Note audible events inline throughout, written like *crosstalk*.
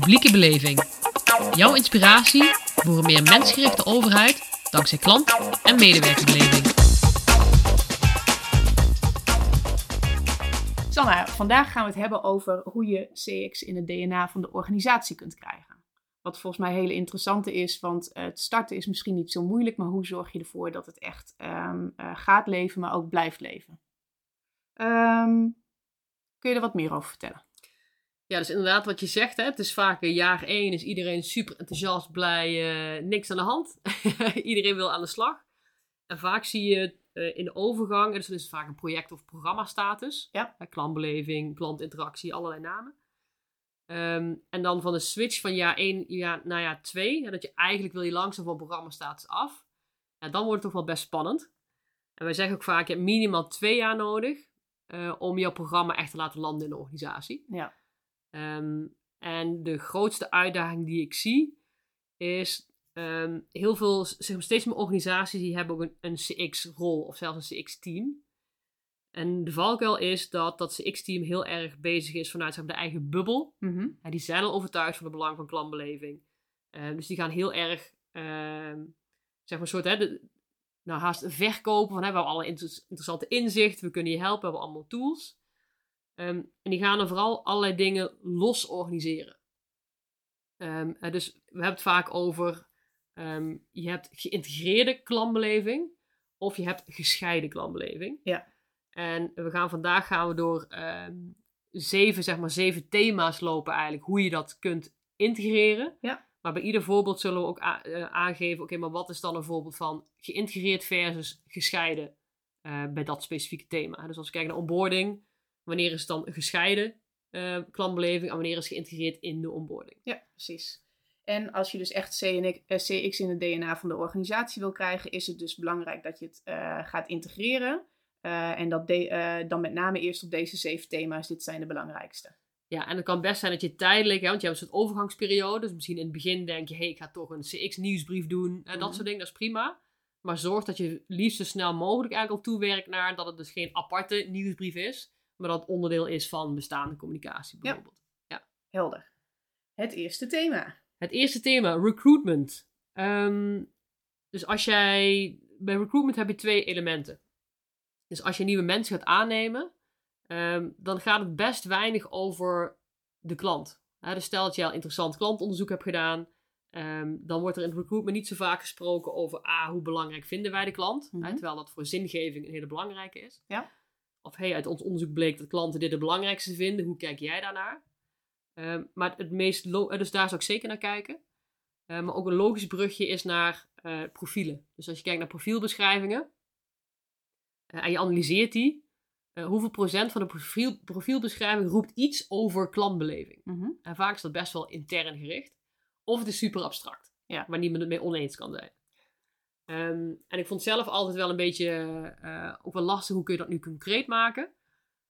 Publieke beleving. Jouw inspiratie voor een meer mensgerichte overheid dankzij klant- en medewerkerbeleving. Sanna, vandaag gaan we het hebben over hoe je CX in het DNA van de organisatie kunt krijgen. Wat volgens mij heel interessant is, want eh, het starten is misschien niet zo moeilijk, maar hoe zorg je ervoor dat het echt ehm, eh, gaat leven, maar ook blijft leven? Ehm, kun je er wat meer over vertellen? Ja, dus inderdaad wat je zegt, hè, het is vaak eh, jaar één is iedereen super enthousiast, blij, eh, niks aan de hand. *laughs* iedereen wil aan de slag. En vaak zie je eh, in de overgang, dus dat is vaak een project- of programma-status. Ja. Klantbeleving, klantinteractie, allerlei namen. Ehm, en dan van de switch van jaar 1 jaar, naar jaar 2, hè, dat je eigenlijk wil je langzaam van programma-status af. Ja, dan wordt het toch wel best spannend. En wij zeggen ook vaak, je hebt minimaal twee jaar nodig om jouw programma echt te laten landen in de organisatie. Ja. Ehm, en de grootste uitdaging die ik zie is ehm, heel veel, zeg maar, steeds meer organisaties die hebben ook een, een CX-rol of zelfs een CX-team. En de valkuil is dat dat CX-team heel erg bezig is vanuit zeg maar, de eigen bubbel. Ja, die zijn al overtuigd van het belang van klantbeleving. Eh, dus die gaan heel erg, ehm, zeg maar, een soort, hè, de, nou, haast verkopen van, hè, we hebben alle inter- interessante inzichten, we kunnen je helpen, we hebben allemaal tools. Ehm, en die gaan dan vooral allerlei dingen los organiseren. Ehm, eh, dus we hebben het vaak over, ehm, je hebt geïntegreerde klantbeleving of je hebt gescheiden klantbeleving. Ja. En we gaan vandaag gaan we door zeven, zeg maar, zeven thema's lopen eigenlijk, hoe je dat kunt integreren. Ja. Maar bij ieder voorbeeld zullen we ook eh, aangeven, oké, maar wat is dan een voorbeeld van geïntegreerd versus gescheiden eh, bij dat specifieke thema. Dus als we kijken naar onboarding, wanneer is het dan een gescheiden eh, klantbeleving en wanneer is het geïntegreerd in de onboarding. Ja, precies. En als je dus echt CNX, eh, CX in het DNA van de organisatie wil krijgen, is het dus belangrijk dat je het eh, gaat integreren. En dat de- dan met name eerst op deze zeven thema's, dit zijn de belangrijkste. Ja, en het kan best zijn dat je tijdelijk, hè, want je hebt een soort overgangsperiode, dus misschien in het begin denk je, hé, hey, ik ga toch een CX-nieuwsbrief doen, en dat Mhm. soort dingen, dat is prima. Maar zorg dat je liefst zo snel mogelijk eigenlijk al toewerkt naar dat het dus geen aparte nieuwsbrief is, maar dat onderdeel is van bestaande communicatie Ja. bijvoorbeeld. Helder. Het eerste thema. Het eerste thema, recruitment. Ehm, dus als jij, bij recruitment heb je twee elementen. Dus als je nieuwe mensen gaat aannemen, ehm, dan gaat het best weinig over de klant. Dus stel dat je al interessant klantonderzoek hebt gedaan, ehm, dan wordt er in het recruitment niet zo vaak gesproken over ah, hoe belangrijk vinden wij de klant. Mhm. Terwijl dat voor zingeving een hele belangrijke is. Ja. Of hey, uit ons onderzoek bleek dat klanten dit het belangrijkste vinden. Hoe kijk jij daarnaar? Ehm, maar het meest eh, dus daar zou ik zeker naar kijken. Eh, maar ook een logisch brugje is naar eh, profielen. Dus als je kijkt naar profielbeschrijvingen eh, en je analyseert die, hoeveel procent van de profiel, profielbeschrijving roept iets over klantbeleving? Mhm. En vaak is dat best wel intern gericht. Of het is super abstract, Ja. waar niemand het mee oneens kan zijn. Ehm, en ik vond zelf altijd wel een beetje eh, ook wel lastig hoe kun je dat nu concreet maken.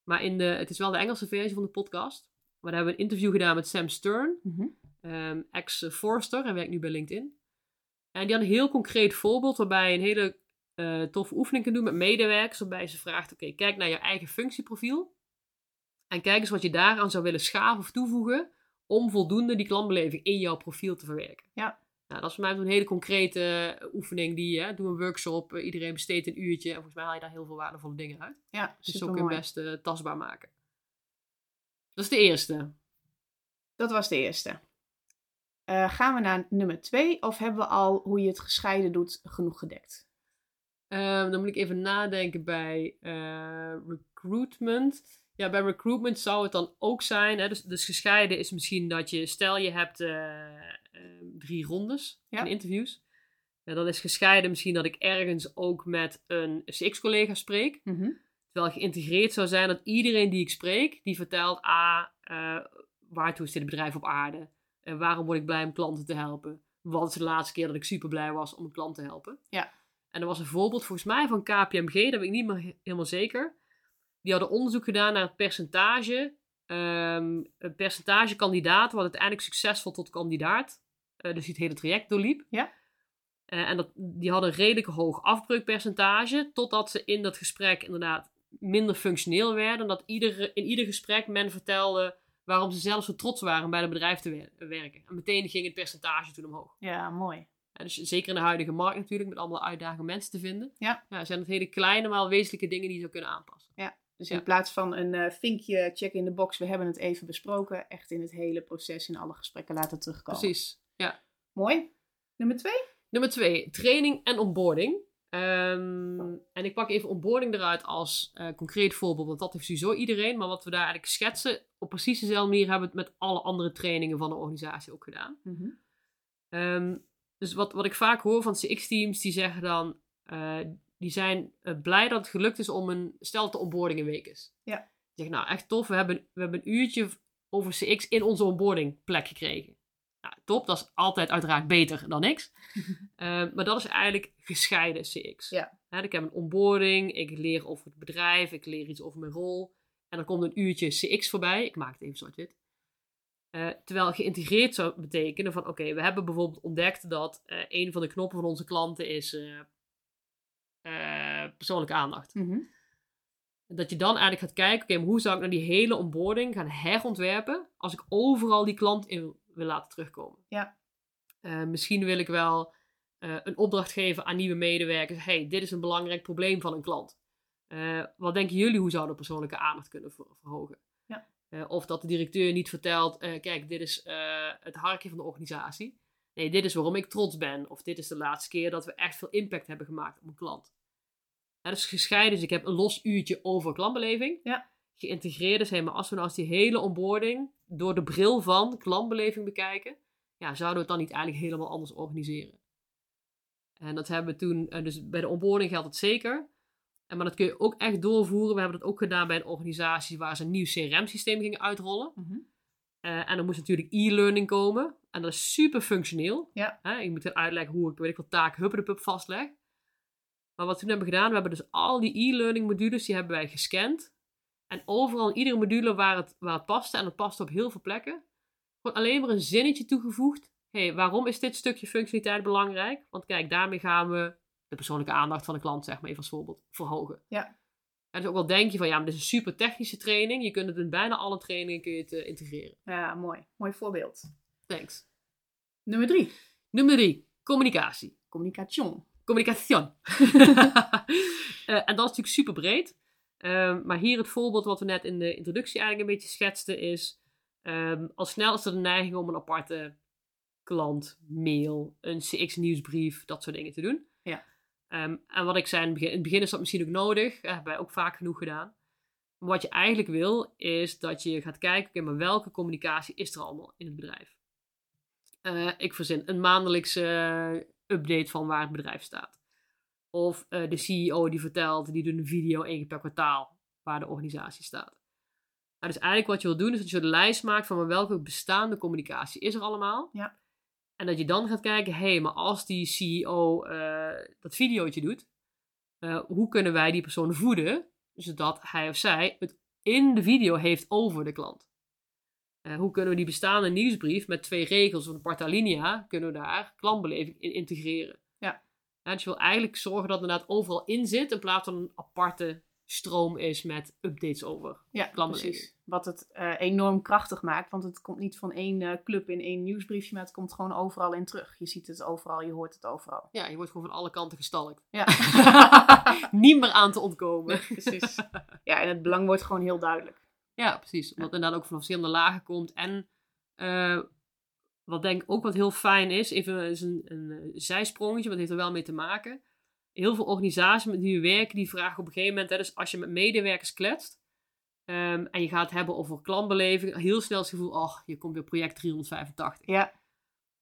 Maar in de, het is wel de Engelse versie van de podcast. Maar daar hebben we een interview gedaan met Sam Stern, Mhm. ehm, ex-Forster, hij werkt nu bij LinkedIn. En die had een heel concreet voorbeeld waarbij je een hele eh, toffe oefening kunt doen met medewerkers. Waarbij ze vraagt, oké, kijk naar je eigen functieprofiel. En kijk eens wat je daaraan zou willen schaven of toevoegen om voldoende die klantbeleving in jouw profiel te verwerken. Ja. Nou, dat is voor mij een hele concrete eh, oefening die je, doe een workshop, eh, iedereen besteedt een uurtje en volgens mij haal je daar heel veel waardevolle dingen uit. Ja, Dus zo kun je best eh, tastbaar maken. Dat is de eerste. Dat was de eerste. Gaan we naar nummer twee of hebben we al hoe je het gescheiden doet genoeg gedekt? Ehm, dan moet ik even nadenken bij recruitment. Ja, bij recruitment zou het dan ook zijn. Hè, dus, dus gescheiden is misschien dat je, stel je hebt eh, eh, drie rondes Ja. in interviews. Ja, dan is gescheiden misschien dat ik ergens ook met een CX-collega spreek. Mhm. Terwijl geïntegreerd zou zijn dat iedereen die ik spreek, die vertelt: ah, eh, waartoe is dit bedrijf op aarde? En waarom word ik blij om klanten te helpen? Wat is de laatste keer dat ik super blij was om een klant te helpen? Ja. En er was een voorbeeld volgens mij van KPMG, dat weet ik niet meer he- helemaal zeker. Die hadden onderzoek gedaan naar het percentage, het percentage kandidaten wat uiteindelijk succesvol tot kandidaat, eh, dus die het hele traject doorliep. Ja. Eh, en dat, die hadden een redelijk hoog afbreukpercentage, totdat ze in dat gesprek inderdaad minder functioneel werden. Dat ieder, in ieder gesprek men vertelde waarom ze zelf zo trots waren bij het bedrijf te wer- werken. En meteen ging het percentage toen omhoog. Ja, mooi. Ja, dus zeker in de huidige markt natuurlijk, met allemaal uitdagingen mensen te vinden. Ja. zijn het hele kleine, maar wel wezenlijke dingen die je zou kunnen aanpassen. Dus Ja. in plaats van een eh, vinkje, check in de box, we hebben het even besproken, echt in het hele proces, in alle gesprekken laten terugkomen. Precies. Ja. Mooi. Nummer twee? Nummer twee, training en onboarding. Ehm, en ik pak even onboarding eruit als eh, concreet voorbeeld, want dat heeft sowieso iedereen. Maar wat we daar eigenlijk schetsen, op precies dezelfde manier hebben we het met alle andere trainingen van de organisatie ook gedaan. Ehm, dus wat, wat ik vaak hoor van CX-teams, die zeggen dan, eh, die zijn eh, blij dat het gelukt is om een, stel dat de onboarding een week is. Ja. Die zeggen, nou echt tof, we hebben, we hebben een uurtje over CX in onze onboarding plek gekregen. Nou, top, dat is altijd uiteraard beter dan niks. *laughs* Eh, maar dat is eigenlijk gescheiden CX. Ja. Hè, ik heb een onboarding, ik leer over het bedrijf, ik leer iets over mijn rol. En dan komt een uurtje CX voorbij. Ik maak het even zwart-wit. Eh, terwijl geïntegreerd zou betekenen van oké, we hebben bijvoorbeeld ontdekt dat een van de knoppen van onze klanten is eh, persoonlijke aandacht. Mhm. Dat je dan eigenlijk gaat kijken, oké, hoe zou ik nou die hele onboarding gaan herontwerpen als ik overal die klant in wil, laten terugkomen? Ja. Eh, misschien wil ik wel eh, een opdracht geven aan nieuwe medewerkers. hey, dit is een belangrijk probleem van een klant. Wat denken jullie, hoe zou de persoonlijke aandacht kunnen ver- verhogen? Ja. Of dat de directeur niet vertelt, kijk, dit is het hartje van de organisatie. Nee, dit is waarom ik trots ben. Of dit is de laatste keer dat we echt veel impact hebben gemaakt op een klant. Ja, dat is gescheiden, dus ik heb een los uurtje over klantbeleving. Ja. Geïntegreerd is, maar als we nou eens die hele onboarding door de bril van klantbeleving bekijken, ja, zouden we het dan niet eigenlijk helemaal anders organiseren? En dat hebben we toen, eh, dus bij de onboarding geldt het zeker. En maar dat kun je ook echt doorvoeren. We hebben dat ook gedaan bij een organisatie waar ze een nieuw CRM-systeem gingen uitrollen. Mhm. Eh, en dan moest natuurlijk e-learning komen. En dat is super functioneel. Ja. Hè, je moet uitleggen hoe ik, weet ik wat, taak huppelepup vastleg. Maar wat we toen hebben gedaan, we hebben dus al die e-learning modules, die hebben wij gescand. En overal in iedere module waar het, waar het paste, en het paste op heel veel plekken, gewoon alleen maar een zinnetje toegevoegd. hey, waarom is dit stukje functionaliteit belangrijk? Want kijk, daarmee gaan we de persoonlijke aandacht van de klant, zeg maar even als voorbeeld, verhogen. Ja. En dus ook wel denk je van, ja, maar dit is een super technische training. Je kunt het in bijna alle trainingen kun je het, eh, integreren. Ja, mooi. Mooi voorbeeld. Thanks. Nummer drie. Nummer drie, communicatie. Communication. Communication. *laughs* Eh, en dat is natuurlijk super breed. Ehm, maar hier het voorbeeld wat we net in de introductie eigenlijk een beetje schetsten is... ehm, al snel is er de neiging om een aparte klant, mail, een CX-nieuwsbrief, dat soort dingen te doen. Ja. Ehm, en wat ik zei in het begin, in het begin is dat misschien ook nodig. Dat hebben wij ook vaak genoeg gedaan. Maar wat je eigenlijk wil, is dat je gaat kijken, oké, maar welke communicatie is er allemaal in het bedrijf? Eh, ik verzin een maandelijkse eh, update van waar het bedrijf staat. Of eh, de CEO die vertelt, die doet een video één keer per kwartaal waar de organisatie staat. Nou, dus eigenlijk wat je wil doen, is dat je een lijst maakt van welke bestaande communicatie is er allemaal. Ja. En dat je dan gaat kijken, hé, hey, maar als die CEO eh, dat videootje doet, eh, hoe kunnen wij die persoon voeden, zodat hij of zij het in de video heeft over de klant? Eh, hoe kunnen we die bestaande nieuwsbrief met twee regels of een parta linea, kunnen we daar klantbeleving in integreren? Ja. Ja, dus je wil eigenlijk zorgen dat het inderdaad overal in zit, in plaats van een aparte stroom is met updates over. Ja, Klantbeleving. precies. Wat het eh, enorm krachtig maakt, want het komt niet van één eh, club in één nieuwsbriefje, maar het komt gewoon overal in terug. Je ziet het overal, je hoort het overal. Ja, je wordt gewoon van alle kanten gestalkt. Ja, *laughs* Niet meer aan te ontkomen. precies. Ja, en het belang wordt gewoon heel duidelijk. Ja, precies. Omdat het inderdaad ook van verschillende lagen komt. En eh, wat denk ik ook wat heel fijn is, even is een, een eh, zijsprongetje, het heeft er wel mee te maken. Heel veel organisaties met wie we werken, die vragen op een gegeven moment, hè, dus als je met medewerkers kletst, ehm, en je gaat het hebben over klantbeleving, heel snel het gevoel, oh, hier komt weer project 385. Ja,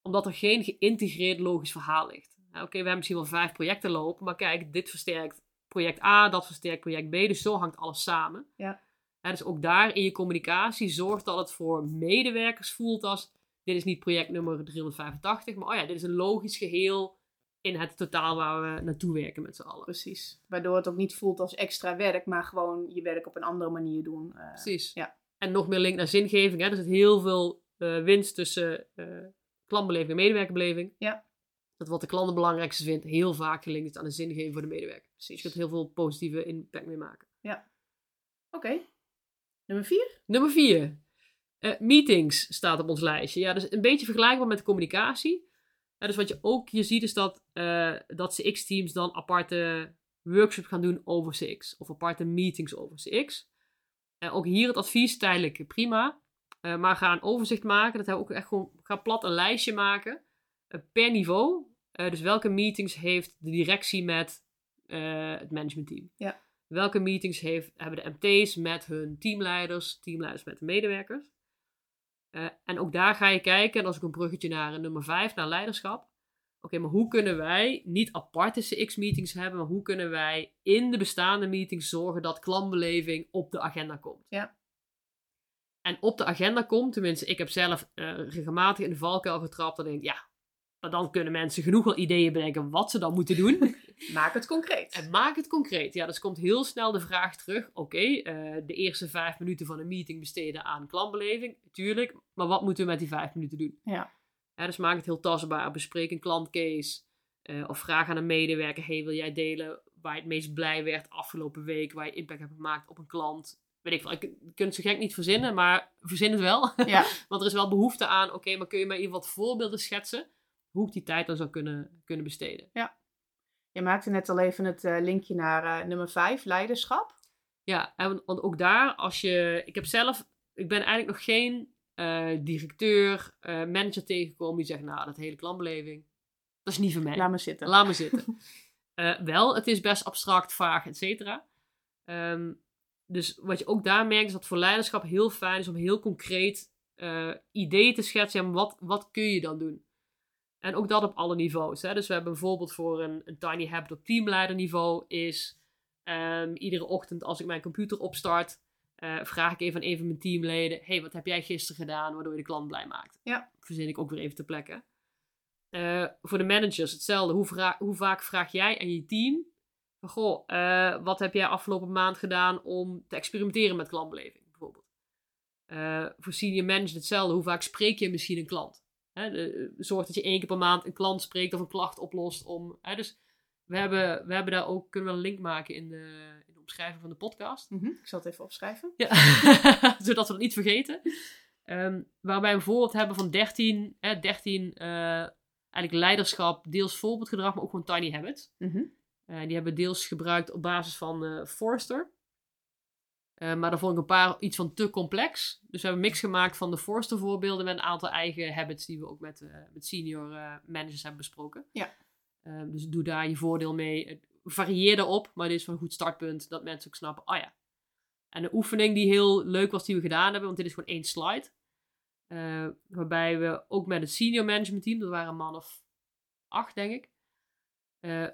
Omdat er geen geïntegreerd logisch verhaal ligt. Ja, Oké, we hebben misschien wel vijf projecten lopen, maar kijk, dit versterkt project A, dat versterkt project B, dus zo hangt alles samen. Ja. Ja, dus ook daar in je communicatie zorg dat het voor medewerkers voelt als, dit is niet project nummer 385, maar oh ja, dit is een logisch geheel in het totaal waar we naartoe werken met z'n allen. precies. Waardoor het ook niet voelt als extra werk, maar gewoon je werk op een andere manier doen. eh. Precies. ja. En nog meer link naar zingeving. Hè? Er zit heel veel eh, winst tussen eh, klantbeleving en medewerkerbeleving. Ja. Dat wat de klant het belangrijkste vindt, heel vaak gelinkt is aan de zingeving voor de medewerker. Dus je kunt heel veel positieve impact mee maken. Oké. Nummer vier? Nummer vier. Eh, meetings staat op ons lijstje. Ja, dus een beetje vergelijkbaar met communicatie. Dus wat je ook hier ziet is dat, eh, dat CX-teams dan aparte workshops gaan doen over CX. Of aparte meetings over CX. Uh, ook hier het advies tijdelijk prima. Uh, maar ga een overzicht maken. Dat we ook echt gewoon ga plat een lijstje maken. per niveau. dus welke meetings heeft de directie met het managementteam? Ja. Welke meetings heeft, hebben de MT's met hun teamleiders? Teamleiders met de medewerkers? Uh, en ook daar ga je kijken, en als ik een bruggetje naar nummer 5, naar leiderschap. Oké, maar hoe kunnen wij niet aparte CX-meetings hebben, maar hoe kunnen wij in de bestaande meetings zorgen dat klantbeleving op de agenda komt? Ja. En op de agenda komt, tenminste, ik heb zelf uh, regelmatig in de valkuil getrapt en denk, ja, maar dan kunnen mensen genoeg wel ideeën bedenken wat ze dan moeten doen. *laughs* maak het concreet. En maak het concreet. Ja, dus komt heel snel de vraag terug. Oké, uh, de eerste vijf minuten van een meeting besteden aan klantbeleving. Tuurlijk, maar wat moeten we met die vijf minuten doen? Ja. ja dus maak het heel tastbaar. Bespreek een klantcase. Uh, of vraag aan een medewerker. Hey, wil jij delen waar je het meest blij werd afgelopen week? Waar je impact hebt gemaakt op een klant? Weet ik veel. Ik kan het zo gek niet verzinnen, maar verzin het wel. *laughs* Ja. Want er is wel behoefte aan. Oké, maar kun je mij even wat voorbeelden schetsen? Hoe ik die tijd dan zou kunnen, kunnen besteden? Ja. Je maakte net al even het uh, linkje naar uh, nummer 5, leiderschap. Ja, en want ook daar, als je. Ik heb zelf. Ik ben eigenlijk nog geen uh, directeur, manager tegengekomen die zegt: Nou, dat hele klantbeleving. Dat is niet voor mij. Laat me zitten. Laat me zitten. *laughs* wel, het is best abstract, vaag, et cetera. Um, dus wat je ook daar merkt, is dat voor leiderschap heel fijn is om heel concreet ideeën te schetsen. Wat, wat kun je dan doen? En ook dat op alle niveaus. Hè. Dus we hebben bijvoorbeeld voor een, een Tiny Habit op teamleiderniveau is um, iedere ochtend als ik mijn computer opstart, uh, vraag ik even aan een van mijn teamleden: hey, wat heb jij gisteren gedaan waardoor je de klant blij maakt? Ja. Verzin ik ook weer even te plekken. Uh, voor de managers hetzelfde. Hoe, hoe, vaak vraag jij aan je team: Goh, uh, wat heb jij afgelopen maand gedaan om te experimenteren met klantbeleving? Bijvoorbeeld. voor senior managers hetzelfde. Hoe vaak spreek je misschien een klant? Hè, de, zorg dat je één keer per maand een klant spreekt of een klacht oplost. Om, hè, dus we hebben, we hebben daar ook, kunnen we een link maken in de, in de omschrijving van de podcast. Mm -hmm. Ik zal het even opschrijven. Ja. *laughs* Zodat we het niet vergeten. Um, waarbij we bijvoorbeeld hebben van 13, hè, 13 uh, eigenlijk leiderschap, deels voorbeeldgedrag, maar ook gewoon tiny habits. Mm -hmm. uh, die hebben we deels gebruikt op basis van uh, Forrester. Uh, maar dan vond ik een paar iets van te complex. Dus we hebben een mix gemaakt van de Forrester voorbeelden met een aantal eigen habits die we ook met, uh, met senior uh, managers hebben besproken. Ja. dus doe daar je voordeel mee. Varieer erop, maar dit is van een goed startpunt dat mensen ook snappen, oh ja. En een oefening die heel leuk was die we gedaan hebben, want dit is gewoon één slide. waarbij we ook met het senior management team, dat waren een man of acht denk ik,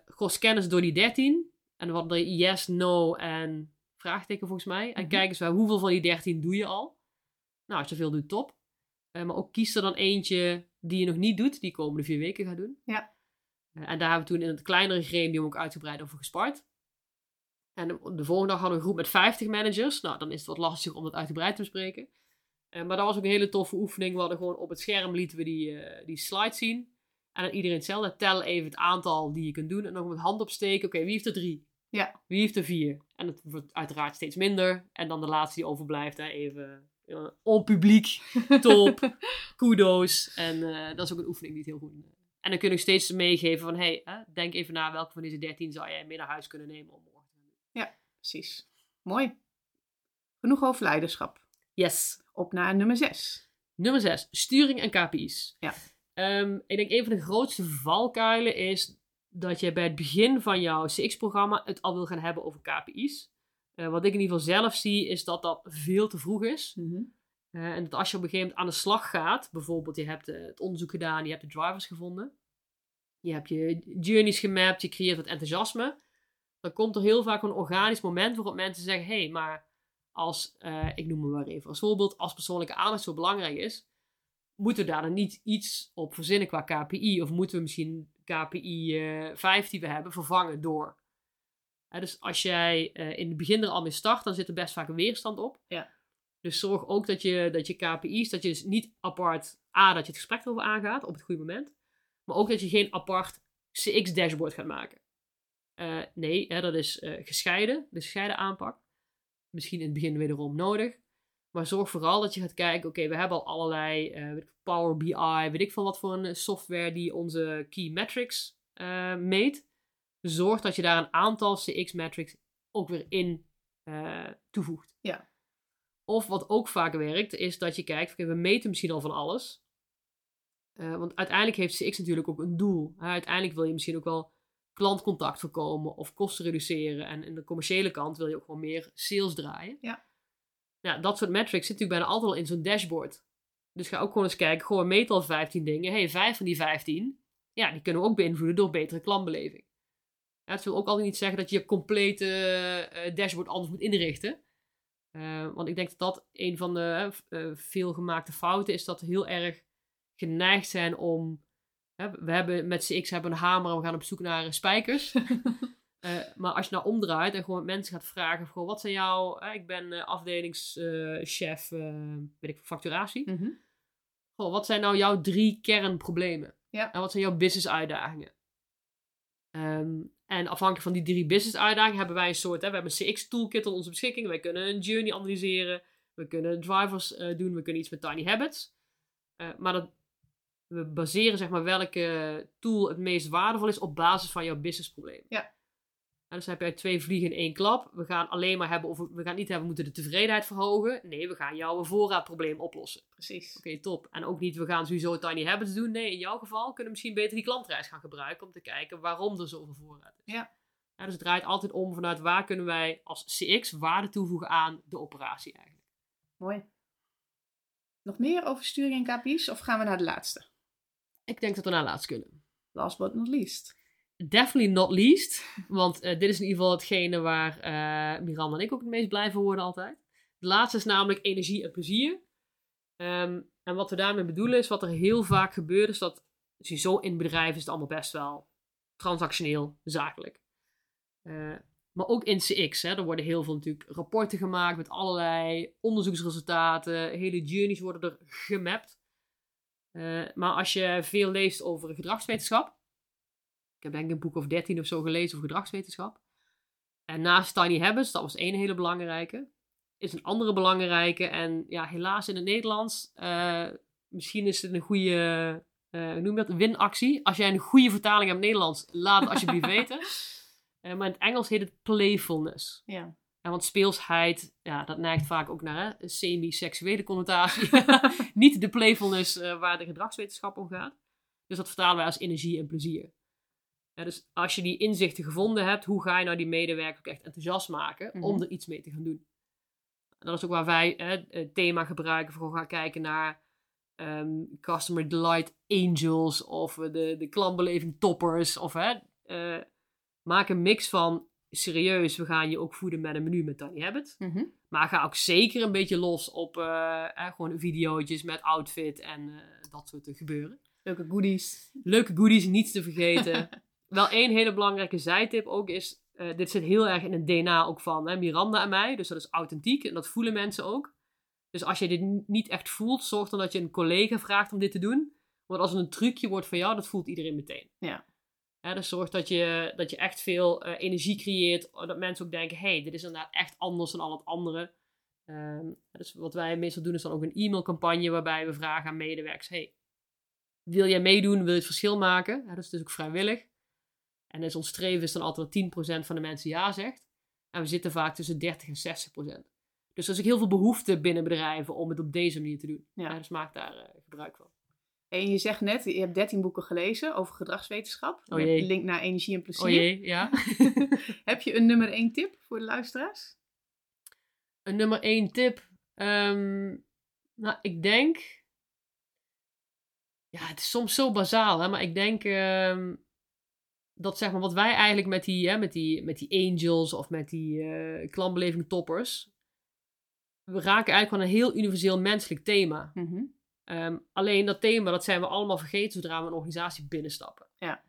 gewoon scannen ze door die dertien. En wat er yes, no en vraagteken volgens mij. En Mhm. kijk eens bij hoeveel van die 13 doe je al. Nou, als je veel doet, top. Eh, maar ook kies er dan eentje die je nog niet doet, die komende vier weken gaat doen. Ja. Eh, en daar hebben we toen in het kleinere gremium ook uitgebreid over gespart. En de, de volgende dag hadden we een groep met 50 managers. Nou, dan is het wat lastiger om dat uitgebreid te bespreken. Eh, maar dat was ook een hele toffe oefening. We hadden gewoon op het scherm lieten we die, die slide zien. En dan iedereen hetzelfde. Tel even het aantal die je kunt doen. En dan met hand opsteken. Oké, wie heeft er drie? Ja. Wie heeft er vier? En het wordt uiteraard steeds minder. En dan de laatste die overblijft, hè, even uh, onpubliek, *laughs* top, kudos. En uh, dat is ook een oefening die het heel goed... Uh, en dan kun je steeds meegeven van, hey, denk even na welke van deze dertien zou jij mee naar huis kunnen nemen om morgen te doen. Ja, precies. Mooi. Genoeg over leiderschap. Yes. Op naar nummer 6. Nummer 6. Sturing en KPI's. Ja. Um, ik denk een van de grootste valkuilen is dat je bij het begin van jouw CX-programma het al wil gaan hebben over KPI's. Uh, wat ik in ieder geval zelf zie, is dat dat veel te vroeg is. Mm -hmm. uh, en dat als je op een gegeven moment aan de slag gaat, bijvoorbeeld je hebt uh, het onderzoek gedaan, je hebt de drivers gevonden, je hebt je journeys gemapt, je creëert wat enthousiasme, dan komt er heel vaak een organisch moment waarop mensen zeggen, hé, hey, maar als, ik noem me maar even als voorbeeld, als persoonlijke aandacht zo belangrijk is, moeten we daar dan niet iets op verzinnen qua KPI? Of moeten we misschien KPI uh, 5 die we hebben vervangen door? Dus als jij uh, in het begin er al mee start, dan zit er best vaak een weerstand op. Ja. Dus zorg ook dat je, dat je KPI's, dat je dus niet apart, A, dat je het gesprek erover aangaat op het goede moment. Maar ook dat je geen apart CX-dashboard gaat maken. Uh, nee, hè, dat is gescheiden, de gescheiden aanpak. Misschien in het begin wederom nodig. Maar zorg vooral dat je gaat kijken, oké, we hebben al allerlei eh, weet ik, Power BI, weet ik veel wat voor een software die onze key metrics eh, meet. Zorg dat je daar een aantal CX metrics ook weer in eh, toevoegt. Ja. Of wat ook vaak werkt, is dat je kijkt, oké, we meten misschien al van alles. Eh, want uiteindelijk heeft CX natuurlijk ook een doel. Uiteindelijk wil je misschien ook wel klantcontact voorkomen of kosten reduceren. En in de commerciële kant wil je ook gewoon meer sales draaien. Ja. Ja, dat soort metrics zit natuurlijk bijna altijd al in zo'n dashboard. Dus ga ook gewoon eens kijken, gewoon meet al 15 dingen. hey, vijf van die 15, ja, die kunnen we ook beïnvloeden door betere klantbeleving. Ja, het wil ook altijd niet zeggen dat je je complete eh, dashboard anders moet inrichten. Eh, want ik denk dat dat een van de uh, veelgemaakte fouten is, dat we heel erg geneigd zijn om. we hebben met CX hebben een hamer en we gaan op zoek naar spijkers. *laughs* maar als je nou omdraait en gewoon mensen gaat vragen: gewoon, wat zijn jouw. ik ben afdelingschef, weet ik, facturatie. Goh, wat zijn nou jouw drie kernproblemen? Ja. En wat zijn jouw business uitdagingen? Ehm, en afhankelijk van die drie business uitdagingen hebben wij een soort, hè, we hebben een CX toolkit tot onze beschikking. Wij kunnen een journey analyseren, we kunnen drivers uh, doen, we kunnen iets met tiny habits. Uh, maar dat, we baseren zeg maar welke tool het meest waardevol is op basis van jouw businessprobleem. Ja. En dus heb je twee vliegen in één klap. We gaan alleen maar hebben, of we gaan niet hebben, we moeten de tevredenheid verhogen. Nee, we gaan jouw voorraadprobleem oplossen. Precies. Oké, top. En ook niet, we gaan sowieso tiny habits doen. Nee, in jouw geval kunnen we misschien beter die klantreis gaan gebruiken om te kijken waarom er zoveel voorraad is. Ja. ja. Dus het draait altijd om vanuit waar kunnen wij als CX waarde toevoegen aan de operatie eigenlijk. Mooi. Nog meer over sturing en KPI's of gaan we naar de laatste? Ik denk dat we naar de laatste kunnen. Last but not least. Definitely not least. Want uh, dit is in ieder geval hetgene waar uh, Miranda en ik ook het meest blij van worden altijd. De laatste is namelijk energie en plezier. Um, en wat we daarmee bedoelen is wat er heel vaak gebeurt, is dat zo in bedrijven is het allemaal best wel transactioneel, zakelijk. Uh, maar ook in CX, hè, er worden heel veel natuurlijk rapporten gemaakt met allerlei onderzoeksresultaten. Hele journeys worden er gemapt. Maar als je veel leest over gedragswetenschap, ik heb denk ik een boek of 13 of zo gelezen over gedragswetenschap. En naast Tiny Habits, dat was één hele belangrijke, is een andere belangrijke. En ja, helaas in het Nederlands, uh, misschien is het een goede, uh, hoe noem je dat, winactie. Als jij een goede vertaling hebt in het Nederlands, laat het alsjeblieft *laughs* weten. Uh, maar in het Engels heet het playfulness. Ja. En want speelsheid, ja, dat neigt vaak ook naar een semi-seksuele connotatie. *laughs* Niet de playfulness waar de gedragswetenschap om gaat. Dus dat vertalen wij als energie en plezier. Ja, dus als je die inzichten gevonden hebt, hoe ga je nou die medewerker ook echt enthousiast maken mm -hmm. om er iets mee te gaan doen? En dat is ook waar wij hè, het thema gebruiken voor gaan kijken naar um, Customer Delight Angels of de, de klantbeleving toppers. Of hè, uh, maak een mix van serieus, we gaan je ook voeden met een menu met Tiny Habit. Mm -hmm. Maar ga ook zeker een beetje los op uh, eh, gewoon video's met outfit en uh, dat soort gebeuren. Leuke goodies. Leuke goodies, niet te vergeten. *laughs* Wel één hele belangrijke zijtip ook is, uh, dit zit heel erg in het DNA ook van hè, Miranda en mij. Dus dat is authentiek en dat voelen mensen ook. Dus als je dit niet echt voelt, zorg dan dat je een collega vraagt om dit te doen. Want als het een trucje wordt van jou, dat voelt iedereen meteen. Ja. Ja, dus zorg dat je, dat je echt veel uh, energie creëert. Dat mensen ook denken, hey, dit is inderdaad echt anders dan al het andere. Um, dus wat wij meestal doen is dan ook een e-mailcampagne waarbij we vragen aan medewerkers, hey, wil jij meedoen? Wil je het verschil maken? Ja, dat is dus ook vrijwillig. En dus ons streven is dan altijd dat 10% van de mensen ja zegt. En we zitten vaak tussen 30 en 60%. Dus er is ook heel veel behoefte binnen bedrijven om het op deze manier te doen. Ja. dus maak daar uh, gebruik van. En je zegt net, je hebt 13 boeken gelezen over gedragswetenschap. Oh jee. Link naar energie en plezier. Oh jee, ja. *laughs* *laughs* heb je een nummer 1 tip voor de luisteraars? Een nummer 1 tip? Um, nou, ik denk... Ja, het is soms zo bazaal, hè, maar ik denk... Um, dat zeg maar wat wij eigenlijk met die, hè, met die, met die angels of met die uh, klantbeleving toppers. We raken eigenlijk gewoon een heel universeel menselijk thema. Mm -hmm. um, alleen dat thema, dat zijn we allemaal vergeten zodra we een organisatie binnenstappen. Ja.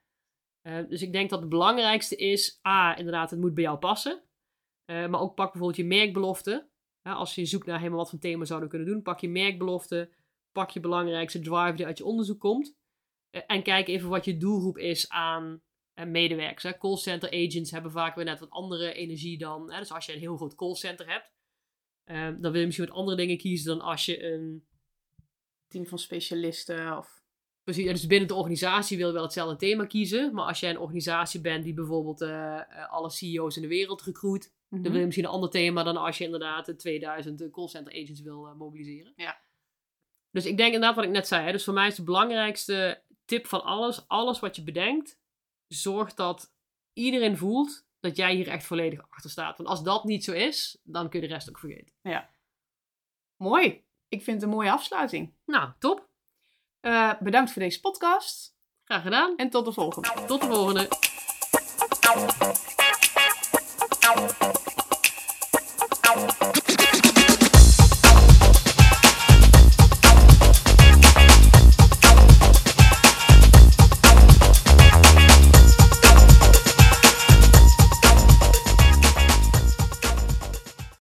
Uh, dus ik denk dat het belangrijkste is, A, inderdaad, het moet bij jou passen. Uh, maar ook pak bijvoorbeeld je merkbelofte. Ja, als je zoekt naar helemaal wat voor thema zouden we kunnen doen, pak je merkbelofte, pak je belangrijkste drive die uit je onderzoek komt. en kijk even wat je doelgroep is aan medewerkers. Hè. Callcenter agents hebben vaak weer net wat andere energie dan. Hè. Dus als je een heel groot callcenter hebt, Ehm, dan wil je misschien wat andere dingen kiezen dan als je een... Team van specialisten of... Precies, dus binnen de organisatie wil je wel hetzelfde thema kiezen. Maar als jij een organisatie bent die bijvoorbeeld eh, eh, alle CEO's in de wereld recruit, Mhm. dan wil je misschien een ander thema dan als je inderdaad de 2000 callcenter agents wil eh, mobiliseren. Ja. Dus ik denk inderdaad wat ik net zei. Hè, dus voor mij is de belangrijkste tip van alles, alles wat je bedenkt, zorg dat iedereen voelt dat jij hier echt volledig achter staat. Want als dat niet zo is, dan kun je de rest ook vergeten. Mooi. Ik vind het een mooie afsluiting. Nou, top. Eh, bedankt voor deze podcast Graag gedaan. en tot de volgende. Tot de volgende.